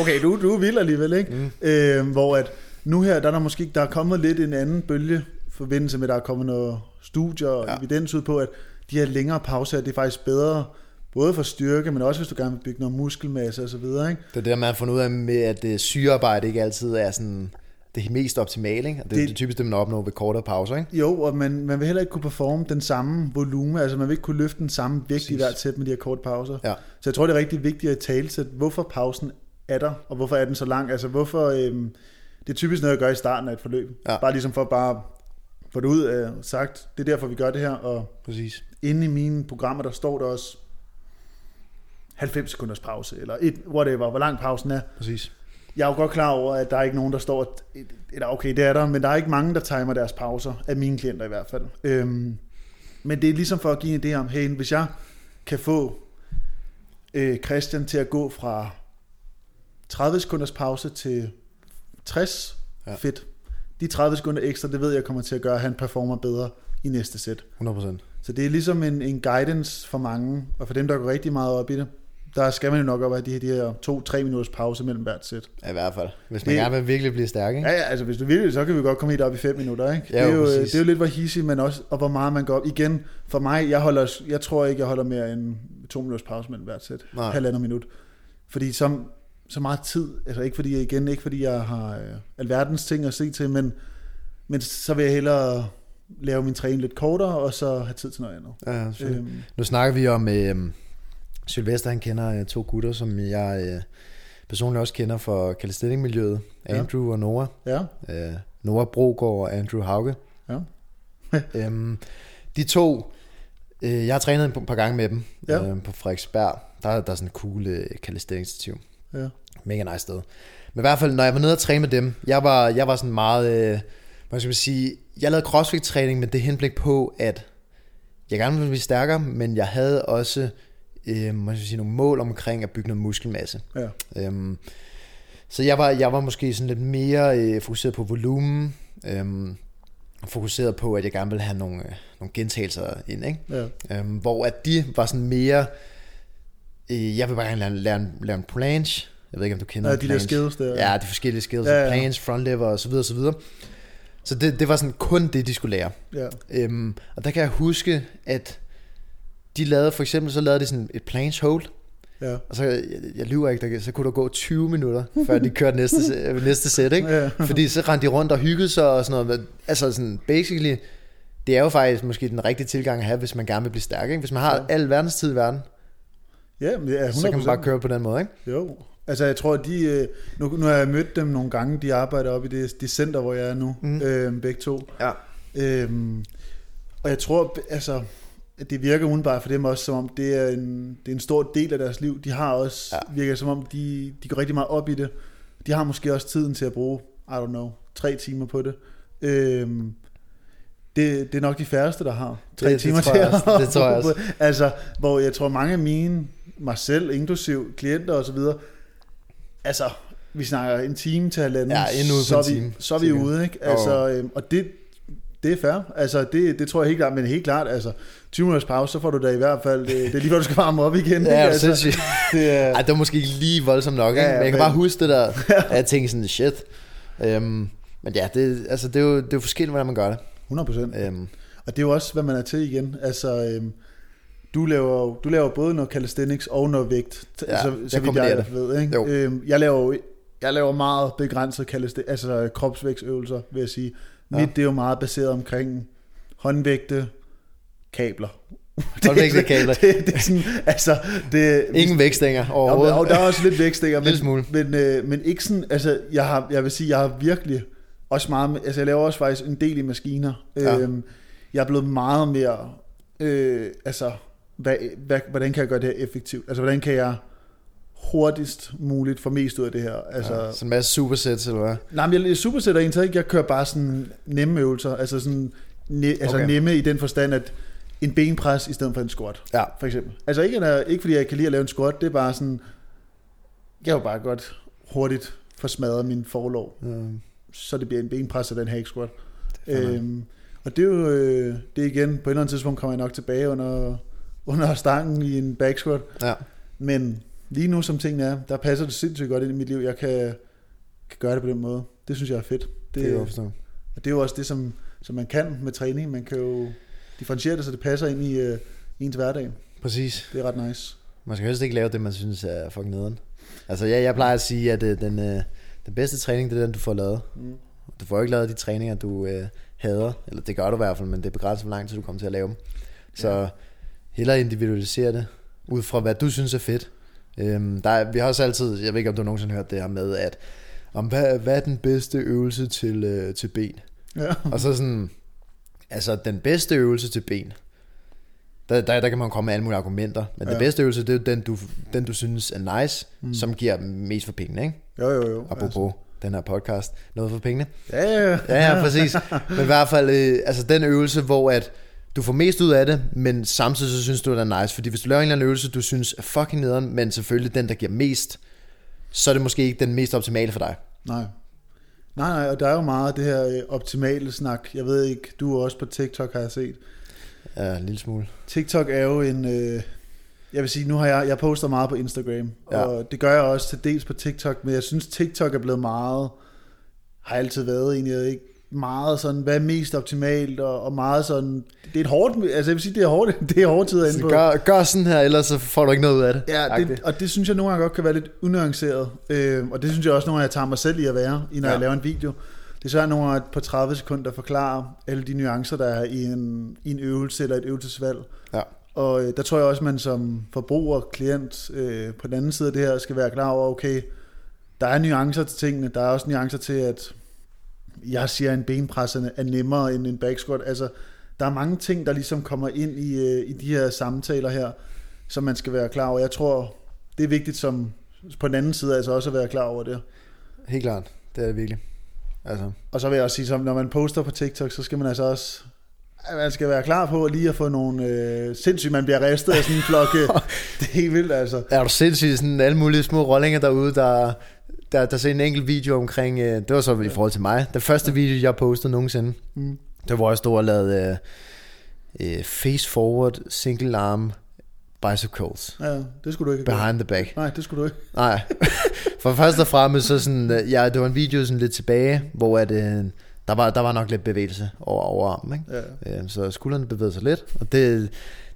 Okay, du, du er vild alligevel, ikke? Mm. Øh, hvor at nu her, der er der måske der er kommet lidt en anden bølge forbindelse med, at der er kommet noget studier og. Ja. evidens ud på, at de her længere pauser, det er faktisk bedre, både for styrke, men også hvis du gerne vil bygge noget muskelmasse og så videre, ikke? Det er det, der man har fundet ud af med, at øh, syrearbejde ikke altid er sådan det mest optimale. Ikke? Og det, Det- det, det er typisk det, man opnår ved kortere pauser. Ikke? Jo, og man, man vil heller ikke kunne performe den samme volume, altså man vil ikke kunne løfte den samme vægt i hvert sæt med de her korte pauser. Ja. Så jeg tror, det er rigtig vigtigt at tale til, hvorfor pausen er der, og hvorfor er den så lang. Altså hvorfor, øhm, det er typisk noget, jeg gør i starten af et forløb. Ja. Bare ligesom for bare få det ud af sagt, det er derfor, vi gør det her, og Præcis. inde i mine programmer, der står der også 90 sekunders pause, eller et, whatever, hvor lang pausen er. Præcis. Jeg er jo godt klar over, at der er ikke nogen, der står, eller okay, det er der, men der er ikke mange, der timer deres pauser, af mine klienter i hvert fald. Øhm, men det er ligesom for at give en idé om, hey, hvis jeg kan få øh, Christian til at gå fra 30 sekunders pause til 60, ja. Ja. fedt. De 30 sekunder ekstra, det ved jeg kommer til at gøre, at han performer bedre i næste sæt. 100%. Så det er ligesom en, en guidance for mange, og for dem, der går rigtig meget op i det, der skal man jo nok op have de her, de her to-tre minutters pause mellem hvert sæt. Ja, I hvert fald. Hvis man Det- gerne vil virkelig blive stærk. Ikke? Ja, ja, altså hvis du vil, så kan vi godt komme helt op i 5 minutter, ikke? Ja, det, er jo, jo, præcis. det er jo lidt, hvor hissig, men også, og hvor meget man går op. Igen, for mig, jeg, holder, jeg tror ikke, jeg holder mere end to minutters pause mellem hvert sæt. Halvandet minut. Fordi så, så meget tid, altså ikke fordi, igen, ikke fordi jeg har øh, alverdens ting at se til, men, men så vil jeg hellere lave min træning lidt kortere, og så have tid til noget andet. Ja. Øhm, Nu snakker vi om, øh, Sylvester han kender øh, to gutter, som jeg øh, personligt også kender fra calisthenics-miljøet. Ja. Andrew og Noah. ja, Øh, Noah Brogaard og Andrew Hauge. ja. *laughs* Øhm, de to, øh, jeg har trænet et par gange med dem Ja. øh, på Frederiksberg. Der, der er sådan en cool øh, calisthenics-stativ. ja. Mega nice sted. Men i hvert fald, når jeg var nede og træne med dem, jeg var, jeg var sådan meget, øh, hvad skal man sige, jeg lavede crossfit-træning med det henblik på, at jeg gerne ville blive stærkere, men jeg havde også øh, hvad skal sige, nogle mål omkring at bygge noget muskelmasse. ja. Øhm, så jeg var, jeg var måske sådan lidt mere øh, fokuseret på volumen, øhm, fokuseret på, at jeg gerne ville have nogle, øh, nogle gentagelser ind, ikke? ja. Øhm, hvor at de var sådan mere, øh, jeg vil bare gerne lære, lære, lære en planche, jeg ved ikke, om du kender Ja, de der planche. skills der. Ja, de forskellige skills, Ja, ja, planche, front lever og så videre, og så videre. Så det, det var sådan kun det, de skulle lære. ja. Øhm, og der kan jeg huske, at de lavede, for eksempel så lavede de sådan et planche hold, ja. og så, jeg, jeg lyver ikke, der, så kunne der gå 20 minutter, før de kørte næste, *laughs* næste sæt, ikke? Ja. Fordi så rendte de rundt og hyggede sig og sådan noget. Altså sådan, basically, det er jo faktisk måske den rigtige tilgang at have, hvis man gerne vil blive stærk, ikke? Hvis man har Ja. ja. al verdens tid i verden, Ja, men er 100%. så kan man bare køre på den måde, ikke? Jo, altså jeg tror, de, øh, nu, nu har jeg mødt dem nogle gange, de arbejder op i det, det center, hvor jeg er nu, mm. Øhm, begge to. Ja. Øhm, og jeg tror, altså, det virker udenbart for dem også, som om det er en, det er en stor del af deres liv. De har også, ja. virker som om, de, de går rigtig meget op i det. De har måske også tiden til at bruge, I don't know, tre timer på det. Øhm, det, det er nok de færreste, der har tre Det- det timer tror til at også. Det tror jeg *laughs* på- Altså, hvor jeg tror mange af mine, mig selv, inklusiv klienter og så videre, altså, vi snakker en time til halvanden, Ja, så, er vi, time, så er vi ude, ikke? Altså, øhm, og det, det er fair. Altså, det, det tror jeg helt klart, men helt klart, altså, 20 minutters pause, så får du da i hvert fald, det, det er lige før du skal varme op igen. *laughs* Ja, er altså, *laughs* det er, Ej, det var måske ikke lige voldsomt nok, ikke? Ja, ja, men jeg kan men- bare huske det der, *laughs* at jeg tænkte sådan, shit. Øhm, men ja, det, altså, det, er jo, det er jo forskelligt, hvordan man gør det. 100 procent. Øhm, Og det er jo også, hvad man er til igen. Altså, øhm, du laver, du laver både noget calisthenics og noget vægt, Ja, så, jeg så vidt jeg det. ved. Ikke? Jo. Øhm, jeg, laver, jeg laver meget begrænset calisthenics, altså kropsvægtsøvelser, vil jeg sige. Ja. Mit, det er jo meget baseret omkring håndvægte, kabler. Håndvægte kabler. *laughs* Det, det, er sådan, altså, det, ingen vækstænger og, overhovedet. og der er også lidt vækstinger, *laughs* Lille men, smule. men, øh, men ikke sådan, altså jeg, har, jeg vil sige, jeg har virkelig også meget, med- altså jeg laver også faktisk en del i maskiner. Ja. Øhm, jeg er blevet meget mere, øh, altså hvad, hvad, hvordan kan jeg gøre det her effektivt? Altså hvordan kan jeg hurtigst muligt få mest ud af det her? Altså, ja, sådan en masse supersets, eller hvad? Nej, men jeg supersætter en ikke. Jeg kører bare sådan nemme øvelser. Altså, sådan, ne, altså Okay. nemme i den forstand, at en benpres i stedet for en squat, Ja, for eksempel. Altså ikke, at- ikke fordi jeg kan lide at lave en squat, det er bare sådan, jeg vil bare godt hurtigt få smadret min forlov, øhm, så det bliver en benpres af den hack squat. Øhm, og det er jo, øh, det er igen, på et eller andet tidspunkt kommer jeg nok tilbage under, under stangen i en back squat. ja, Men lige nu, som tingene er, der passer det sindssygt godt ind i mit liv. Jeg kan, kan gøre det på den måde. Det synes jeg er fedt. det, Det, er jo og det er jo også det, som, som man kan med træning. Man kan jo differentiere det, så det passer ind i øh, ens hverdag. Præcis. Det er ret nice. Man skal helst ikke lave det, man synes er fucking nederen. Altså, jeg, jeg plejer at sige, at øh, den, øh, den bedste træning, det er den, du får lavet. Mm. Du får ikke lavet de træninger, du øh, hader. Eller det gør du i hvert fald, men det er begrænset, hvor lang tid du kommer til at lave dem. Så Ja. hellere individualisere det, ud fra hvad du synes er fedt. Øhm, der er, vi har også altid, jeg ved ikke om du nogensinde har hørt det her med, at om hvad, hvad er den bedste øvelse til, øh, til ben? Ja. Og så sådan, altså den bedste øvelse til ben, der, der, der kan man komme med alle mulige argumenter, men ja. Den bedste øvelse, det er den du, den, du synes er nice, mm. Mm. som giver mest for pengene, ikke? Jo, jo, jo. Apropos altså. den her podcast, noget for pengene. Ja, ja, ja. Ja, ja, præcis. Men i hvert fald, øh, altså den øvelse, hvor at du får mest ud af det, men samtidig så synes du, det er nice. Fordi hvis du laver en eller anden øvelse, du synes er fucking nederen, men selvfølgelig den, der giver mest, så er det måske ikke den mest optimale for dig. Nej. Nej, nej, og der er jo meget af det her øh, optimale snak. Jeg ved ikke, du er også på TikTok, har jeg set. Ja, en lille smule. TikTok er jo en... Øh, jeg vil sige, nu har jeg, jeg poster meget på Instagram, Ja. og det gør jeg også til dels på TikTok, men jeg synes, TikTok er blevet meget... Har altid været egentlig, ikke? Meget sådan, hvad er mest optimalt, og, og meget sådan... Det er et hårdt... Altså, jeg vil sige, det er hårdt, *laughs* det er hårdt tid inde på. gør, gør sådan her, ellers så får du ikke noget ud af det. Ja, det, og det synes jeg nogle gange godt kan være lidt unuanceret. Øh, og det synes jeg også nogle gange, jeg tager mig selv i at være, i når Ja. jeg laver en video. Det er så nogle gange på 30 sekunder at forklare alle de nuancer, der er i en, i en øvelse eller et øvelsesvalg. Ja. Og øh, der tror jeg også, man som forbruger, klient, øh, på den anden side af det her, skal være klar over, okay, der er nuancer til tingene. Der er også nuancer til, at jeg siger, at en benpres er er nemmere end en back squat. Altså, der er mange ting, der ligesom kommer ind i, øh, i de her samtaler her, som man skal være klar over. Jeg tror, det er vigtigt som på den anden side altså også at være klar over det. Helt klart, det er det virkelig. Altså, Og så vil jeg også sige, som når man poster på TikTok, så skal man altså også man skal være klar på lige at få nogle øh, sindssygt, man bliver ristet af sådan en flok. øh, *laughs* det er helt vildt, altså. er du sindssygt sådan alle mulige små rollinger derude, der, der, der ser en enkelt video omkring, øh, det var så i forhold til mig, den første video, jeg postede nogensinde, Mm. det var jeg stod og lavede øh, øh, face forward, single arm, bicep curls, Ja, det skulle du ikke. behind the back. Nej, det skulle du ikke. *laughs* Nej, for først og fremmest så sådan, øh, ja, det var en video sådan lidt tilbage, hvor at, øh, der, var, der var nok lidt bevægelse over, over armen, ikke? Ja. Øh, så skuldrene bevægede sig lidt, og det,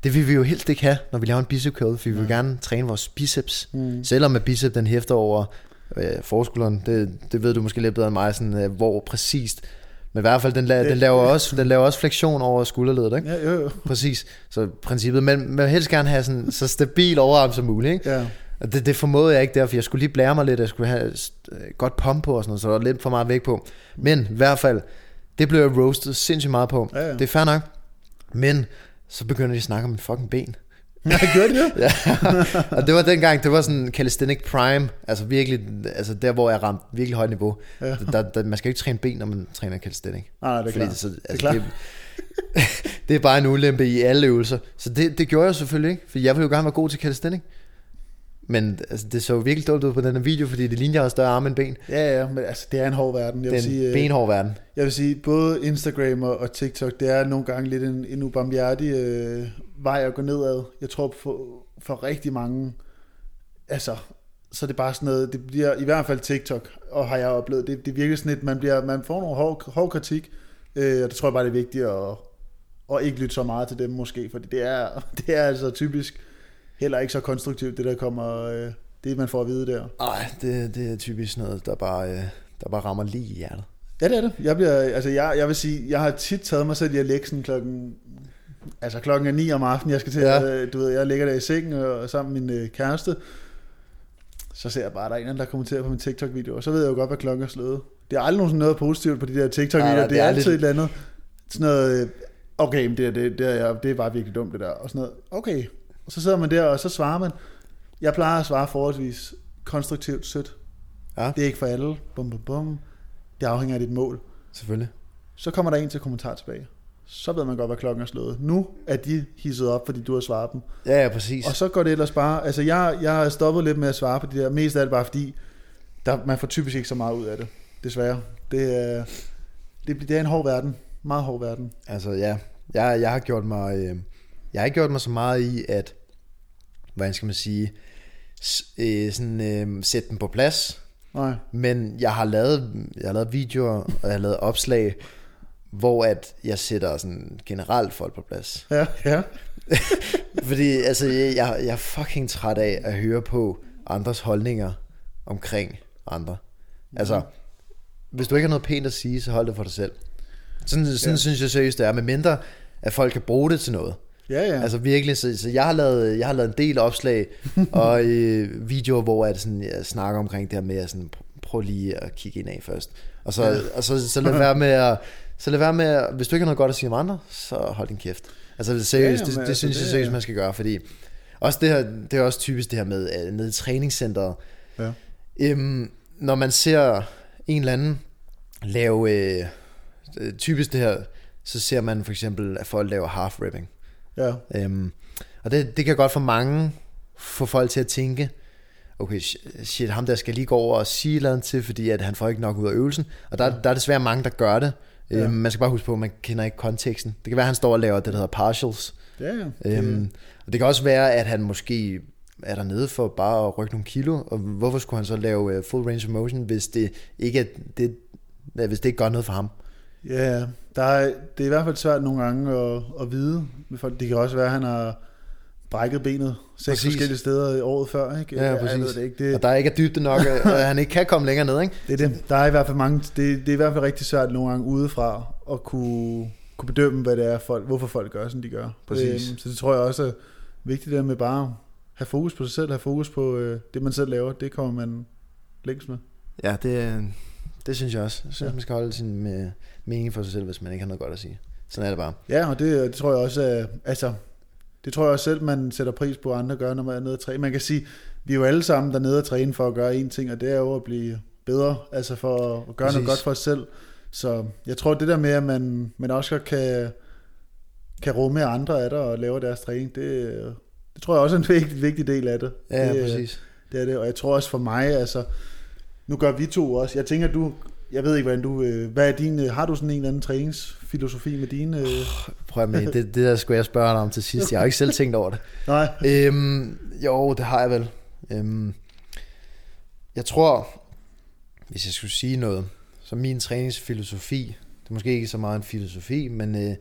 det vil vi jo helst ikke have, når vi laver en bicep curl, for vi vil Ja. gerne træne vores biceps, Mm. selvom at bicep den hæfter over øh, forskulderen, det, det ved du måske lidt bedre end mig, sådan, øh, hvor præcist, men i hvert fald, den, la, Det- den, laver også, den laver også fleksion over skulderledet, ikke? Ja, jo, jo. Præcis, så princippet, men man vil helst gerne have sådan, så stabil overarm som muligt, ikke? Ja. Og det, det formåede jeg ikke der, for jeg skulle lige blære mig lidt, jeg skulle have øh, godt pump på og sådan noget, så der var lidt for meget vægt på. Men i hvert fald, det blev jeg roastet sindssygt meget på. Ja, ja. Det er fair nok. Men så begynder de at snakke om min fucking ben. *laughs* Jeg gjorde det. Ja, og det var dengang, det var sådan calisthenic prime, altså virkelig, altså der hvor jeg ramte virkelig højt niveau. Ja. Der, der, man skal jo ikke træne ben, når man træner calisthenic. Nej, det er klart. Det, så, Det er altså, klart. det, *laughs* det, er bare en ulempe i alle øvelser. Så det, det gjorde jeg selvfølgelig ikke, for jeg ville jo gerne være god til calisthenic. Men altså, det så virkelig dumt ud på den her video, fordi det lignede, jeg havde større arme end ben. Ja, ja, men altså, det er en hård verden. Jeg Det vil, er sige, en øh, benhård verden. jeg vil sige, både Instagram og, og TikTok, det er nogle gange lidt en, en ubarmhjertig øh, vej at gå nedad. Jeg tror for, for rigtig mange, altså, så er det bare sådan noget, det bliver i hvert fald TikTok, og har jeg oplevet, det, det virker sådan lidt, man, bliver, man får nogle hård, hård kritik, øh, og det tror jeg bare, det er vigtigt at, at ikke lytte så meget til dem måske, fordi det er, *laughs* det er altså typisk heller ikke så konstruktivt, det der kommer, øh, det man får at vide der. Nej, det, det er typisk noget, der bare, øh, der bare rammer lige i hjertet. Ja, det er det. Jeg, bliver, altså jeg, jeg vil sige, jeg har tit taget mig selv i at lægge sådan klokken, altså klokken er 9 om aftenen, jeg skal til, Ja. ja. du ved, jeg ligger der i sengen og sammen med min øh, kæreste, så ser jeg bare, at der er en, anden, der kommenterer på min TikTok-video, og så ved jeg jo godt, hvad klokken er slået. Det er aldrig nogensinde noget positivt på de der TikTok-videoer, det, det er er altid lidt- et eller andet, sådan noget, øh, okay, men det, er- det, det, er, det er bare virkelig dumt det der, og sådan noget, okay, og så sidder man der, og så svarer man, jeg plejer at svare forholdsvis konstruktivt sødt, Ja. det er ikke for alle, bum bum bum, det afhænger af dit mål, Selvfølgelig. så kommer der en til kommentar tilbage. Så ved man godt, hvad klokken er slået. Nu er de hisset op, fordi du har svaret dem. Ja, ja, præcis. Og så går det ellers bare... Altså, jeg, jeg har stoppet lidt med at svare på de der. Mest af det bare fordi, der, man får typisk ikke så meget ud af det. Desværre. Det er, det, det er en hård verden. Meget hård verden. Altså ja, jeg, jeg har gjort mig, øh, jeg har ikke gjort mig så meget i at, hvordan skal man sige, øh, sådan øh, sætte dem på plads, Nej. men jeg har lavet, jeg har lavet videoer, og jeg har lavet opslag, hvor at jeg sætter sådan generelt folk på plads. Ja, ja. *laughs* Fordi altså, jeg, jeg jeg er fucking træt af at høre på andres holdninger omkring andre. Altså, hvis du ikke har noget pænt at sige, så hold det for dig selv. Sådan, sådan Ja. synes jeg seriøst, det er. Med mindre, at folk kan bruge det til noget. Ja, ja. Altså virkelig, så, så jeg, har lavet, jeg har lavet en del opslag *laughs* og øh, videoer, hvor jeg, sådan, jeg snakker omkring det her med at sådan, pr- prøv lige at kigge ind af først. Og så, ja. og så, så lad *laughs* være med at, så lad være med at, hvis du ikke har noget godt at sige om andre, så hold din kæft. Altså seriøst, Ja, ja, ja, det, men det, altså, synes jeg det- seriøst, man skal gøre, fordi også det her, det er også typisk det her med uh, nede i træningscenteret. Ja. Øhm, når man ser en eller anden lave, øh, øh, typisk det her, så ser man for eksempel, at folk laver half ripping. Ja. Øhm, og det, det kan godt for mange få folk til at tænke, okay, sh- shit, ham der skal lige gå over og sige et eller andet til, fordi at han får ikke nok ud af øvelsen. Og der, der er desværre mange, der gør det. Ja. Øhm, man skal bare huske på, at man kender ikke konteksten. Det kan være, at han står og laver det, der hedder partials. Ja, ja. Øhm, og det kan også være, at han måske er dernede for bare at rykke nogle kilo, og hvorfor skulle han så lave øh, full range of motion, hvis det ikke, er, det, hvis det ikke gør noget for ham? Ja, der er, det er i hvert fald svært nogle gange at, at vide. Det kan også være, at han har brækket benet seks Præcis. forskellige steder i året før. Ikke? Ja, Jeg præcis. ved det ikke. Det, Og der er ikke dybde nok, og han ikke kan komme længere ned, ikke? Det er det. Der er i hvert fald mange, det, det er i hvert fald rigtig svært nogle gange udefra at kunne, kunne bedømme, hvad det er, folk, hvorfor folk gør, som de gør. Præcis. Øhm, så det tror jeg også er vigtigt, det der med bare at have fokus på sig selv, have fokus på øh, det, man selv laver. Det kommer man længst med. Ja, det, det synes jeg også. Jeg synes, Ja. man skal holde sin med, mening for sig selv, hvis man ikke har noget godt at sige. Sådan er det bare. Ja, og det, det tror jeg også altså, det tror jeg også selv, man sætter pris på, at andre gør, når man er nede at træne. Man kan sige, vi er jo alle sammen dernede at træne for at gøre én ting, og det er jo at blive bedre, altså for at gøre Præcis. noget godt for os selv. Så jeg tror, det der med, at man, man også kan, kan rumme andre af det og lave deres træning, det, det tror jeg også er en *laughs* vigtig, vigtig del af det. Ja, det, præcis. Det er det, og jeg tror også for mig, altså, nu gør vi to også, jeg tænker, du, jeg ved ikke, hvordan du, øh, hvad er din, øh, har du sådan en eller anden træningsfilosofi med dine? Øh? Prøv at med, det, det der skulle jeg spørge dig om til sidst. Jeg har ikke selv tænkt over det. *laughs* Nej, Øhm, jo, det har jeg vel. Øhm, jeg tror, hvis jeg skulle sige noget, så min træningsfilosofi, det er måske ikke så meget en filosofi, men øh,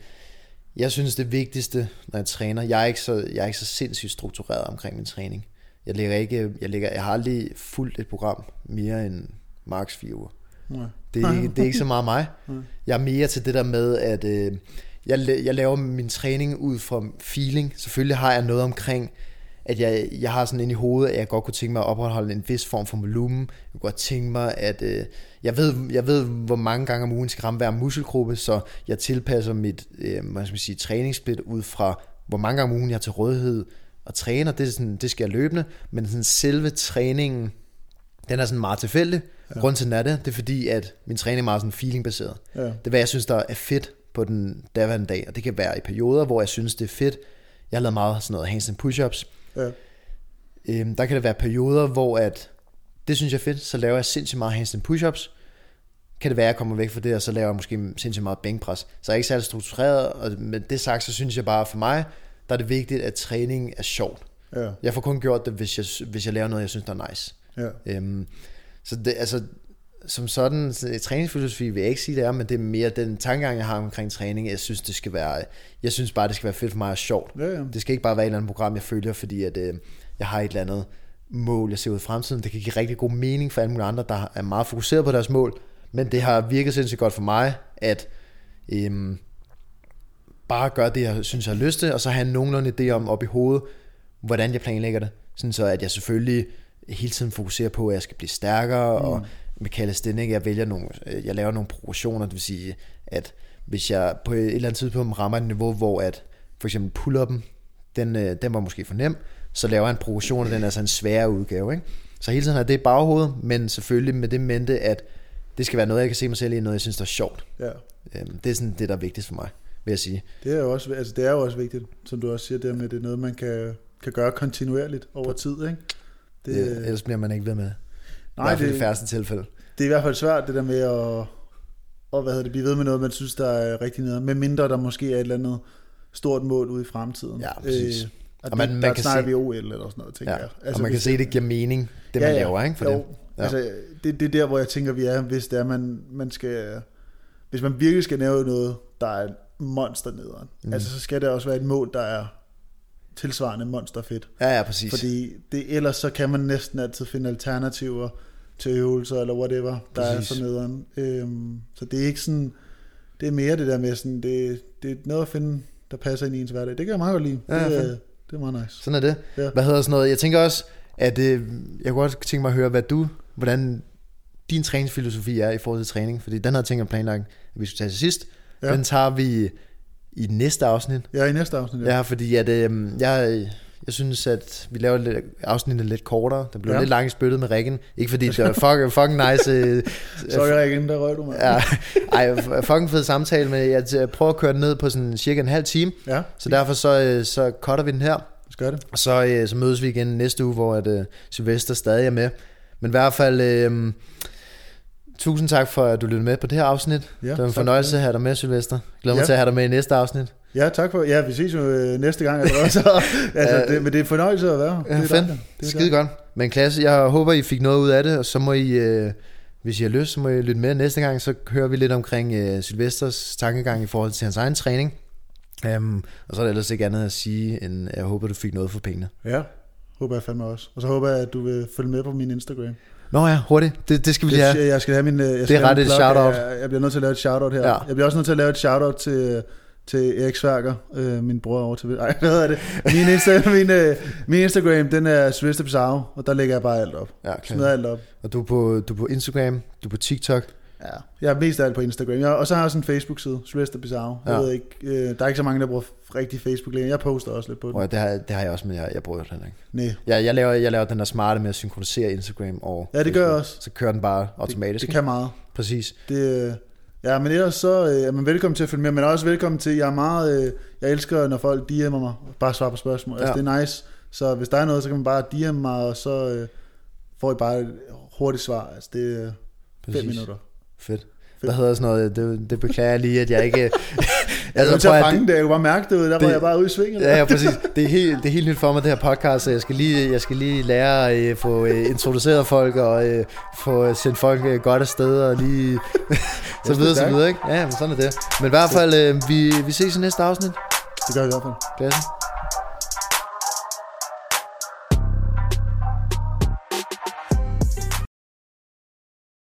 jeg synes det vigtigste, når jeg træner, jeg er ikke så, jeg er ikke så sindssygt struktureret omkring min træning. Jeg lægger ikke, jeg, lægger, jeg har aldrig fulgt et program mere end max 4 uger. nej. Det er, ikke, det er ikke så meget mig. *laughs* Jeg er mere til det der med, at øh, jeg, jeg laver min træning ud fra feeling. Selvfølgelig har jeg noget omkring, at jeg, jeg har sådan ind i hovedet, at jeg godt kunne tænke mig at opretholde en vis form for volumen. Jeg kunne godt tænke mig, at øh, jeg, ved, jeg ved, hvor mange gange om ugen skal ramme hver muskelgruppe, så jeg tilpasser mit øh, hvad skal man sige, træningssplit ud fra, hvor mange gange om ugen jeg har til rådighed og træner, det, er sådan, det skal jeg løbende, men sådan selve træningen, den er sådan meget tilfældig. Ja. Grunden til den er det, det er fordi, at min træning er meget sådan feelingbaseret. Ja. Det er, hvad jeg synes, der er fedt på den daværende dag, og det kan være i perioder, hvor jeg synes, det er fedt. Jeg har lavet meget sådan noget handstand push-ups. Ja. Øhm, der kan det være perioder, hvor at, det synes jeg er fedt, så laver jeg sindssygt meget handstand push-ups. Kan det være, at jeg kommer væk fra det, og så laver jeg måske sindssygt meget bænkpres. Så jeg er ikke særlig struktureret, og med det sagt, så synes jeg bare for mig, der er det vigtigt, at træning er sjovt. Ja. Jeg får kun gjort det, hvis jeg, hvis jeg laver noget, jeg synes, der er nice. Ja. Øhm, så det, altså, som sådan, træningsfilosofi vil jeg ikke sige, det er, men det er mere den tankegang, jeg har omkring træning. Jeg synes, det skal være, jeg synes bare, det skal være fedt for mig og sjovt. Ja, ja. Det skal ikke bare være et eller andet program, jeg følger, fordi at, øh, jeg har et eller andet mål, jeg ser ud i fremtiden. Det kan give rigtig god mening for alle mulige andre, der er meget fokuseret på deres mål. Men det har virket sindssygt godt for mig, at øhm, bare gøre det, jeg synes, jeg har lyst til, og så have nogenlunde idé om op i hovedet, hvordan jeg planlægger det. Sådan så, at jeg selvfølgelig hele tiden fokuserer på, at jeg skal blive stærkere, mm. og med calisthenics, jeg vælger nogle, jeg laver nogle progressioner, det vil sige, at hvis jeg på et eller andet tidspunkt rammer et niveau, hvor at for eksempel pull-up'en, den, øh, den var måske for nem, så laver jeg en progression, og den er altså en sværere udgave. Ikke? Så hele tiden har det i baghovedet, men selvfølgelig med det mente, at det skal være noget, jeg kan se mig selv i, noget jeg synes, der er sjovt. ja. Øhm, Det er sådan det, der er vigtigst for mig, vil jeg sige. Det er jo også, altså det er jo også vigtigt, som du også siger, det med, det er noget, man kan, kan gøre kontinuerligt over tid, ikke? Det, det, ellers bliver man ikke ved med det. nej, det, det, i de færreste tilfælde. det er i hvert fald svært, det der med at, og hvad hedder det, blive ved med noget, man synes, der er rigtig noget, med mindre der måske er et eller andet stort mål ude i fremtiden. Ja, præcis. Øh, og, Og man- man, man der kan snakker se- vi OL eller sådan noget, tænker Ja. jeg. Altså, og man kan hvis se, det giver mening, det man laver, ikke? For jo. det. Ja. Altså, det, det er der, hvor jeg tænker, vi er, hvis det er, man, man skal... Hvis man virkelig skal lave noget, der er monster nederen, mm. altså, så skal det også være et mål, der er tilsvarende monsterfedt. Ja, ja, præcis. Fordi det, ellers så kan man næsten altid finde alternativer til øvelser eller whatever, der Præcis. er så nederen. Øhm, så det er ikke sådan, det er mere det der med sådan, det, det er noget at finde, der passer ind i ens hverdag. Det kan jeg meget godt lide. Ja, det, fedt. er, det er meget nice. Sådan er det. Ja. Hvad hedder sådan noget? Jeg tænker også, at øh, jeg kunne godt tænke mig at høre, hvad du, hvordan din træningsfilosofi er i forhold til træning, fordi den havde jeg tænkt at planlagt, at vi skulle tage til sidst. Ja. Ja. Den tager vi i næste afsnit. Ja, i næste afsnit. Ja, fordi at, øh, jeg, jeg synes, at vi laver lidt, afsnittet lidt kortere. Det blev Ja. ja. lidt langt spyttet med Rikken. Ikke fordi det var *laughs* fucking, fucking nice. Øh, Sorry, Rikken, der røg du mig. ja, ej, fucking fed samtale, men jeg t- prøver at køre den ned på sådan cirka en halv time. ja Så derfor så, øh, så cutter vi den her. skal det. Og så, øh, så mødes vi igen næste uge, hvor at, øh, Sylvester stadig er med. Men i hvert fald, øh, tusind tak for, at du lyttede med på det her afsnit. Ja, det var en fornøjelse for at have dig med, Sylvester. Glæder mig Ja. til at have dig med i næste afsnit. Ja, tak for. Ja, vi ses jo øh, næste gang. *laughs* Altså, så, altså, det, men det er en fornøjelse at være her. Ja, det er fedt. Skide godt. Men klasse, jeg håber, I fik noget ud af det, og så må I, øh, hvis I har lyst, så må I lytte med næste gang, så hører vi lidt omkring øh, Sylvesters tankegang i forhold til hans egen træning. Um, og så er der ellers ikke andet at sige, end jeg håber, du fik noget for pengene. Ja, håber jeg fandme også. Og så håber jeg, at du vil følge med på min Instagram. Nå ja, hurtigt. Det, det skal vi lige Jeg, have. jeg skal have min... øh, Jeg Det er ret et shout-out. Jeg, jeg bliver nødt til at lave et shoutout her. Ja. Jeg bliver også nødt til at lave et shoutout til, til Erik Sværker, øh, min bror over til... Ej, hvad hedder det? Min, Insta, *laughs* min, øh, min Instagram, den er Pizarro, og der lægger jeg bare alt op. Ja, Smider klar. alt op. Og du er, på, du er på Instagram, du er på TikTok. Ja, jeg er mest af alt på Instagram. Jeg, og så har jeg også en Facebook-side, Sylvester Pizarro. Jeg Ja. ved ikke, øh, der er ikke så mange, der bruger rigtig Facebook længere. Jeg poster også lidt på den. Og det har, det har jeg også, men jeg, jeg bruger det heller ikke. Nej, Jeg, jeg, laver, jeg laver den der smarte med at synkronisere Instagram og Ja, det gør jeg også. Så kører den bare det, automatisk. det kan meget. Præcis. Det, øh, ja, men ellers så øh, er man velkommen til at følge med, men også velkommen til, jeg er meget, øh, jeg elsker, når folk DM'er mig, bare svarer på spørgsmål. Altså, Ja. det er nice. Så hvis der er noget, så kan man bare DM mig, og så øh, får I bare et hurtigt svar. Altså, det er øh, fem Præcis. minutter. Fedt. Hvad hedder sådan noget? Det, det beklager jeg lige, at jeg ikke... *laughs* Jeg er nødt til at fange det, jeg kunne bare mærke det, der det- var jeg bare ude i svinget. Ja, ja, præcis. *laughs* Det er, helt, det er helt nyt for mig, det her podcast, så jeg skal lige, jeg skal lige lære at øh, få øh, introduceret folk, og øh, få sendt folk øh, godt afsted, og lige *laughs* så er videre, så videre, ikke? Ja, men sådan er det. Men i hvert fald, øh, vi, vi ses i næste afsnit. Det gør jeg i hvert fald. Klasse.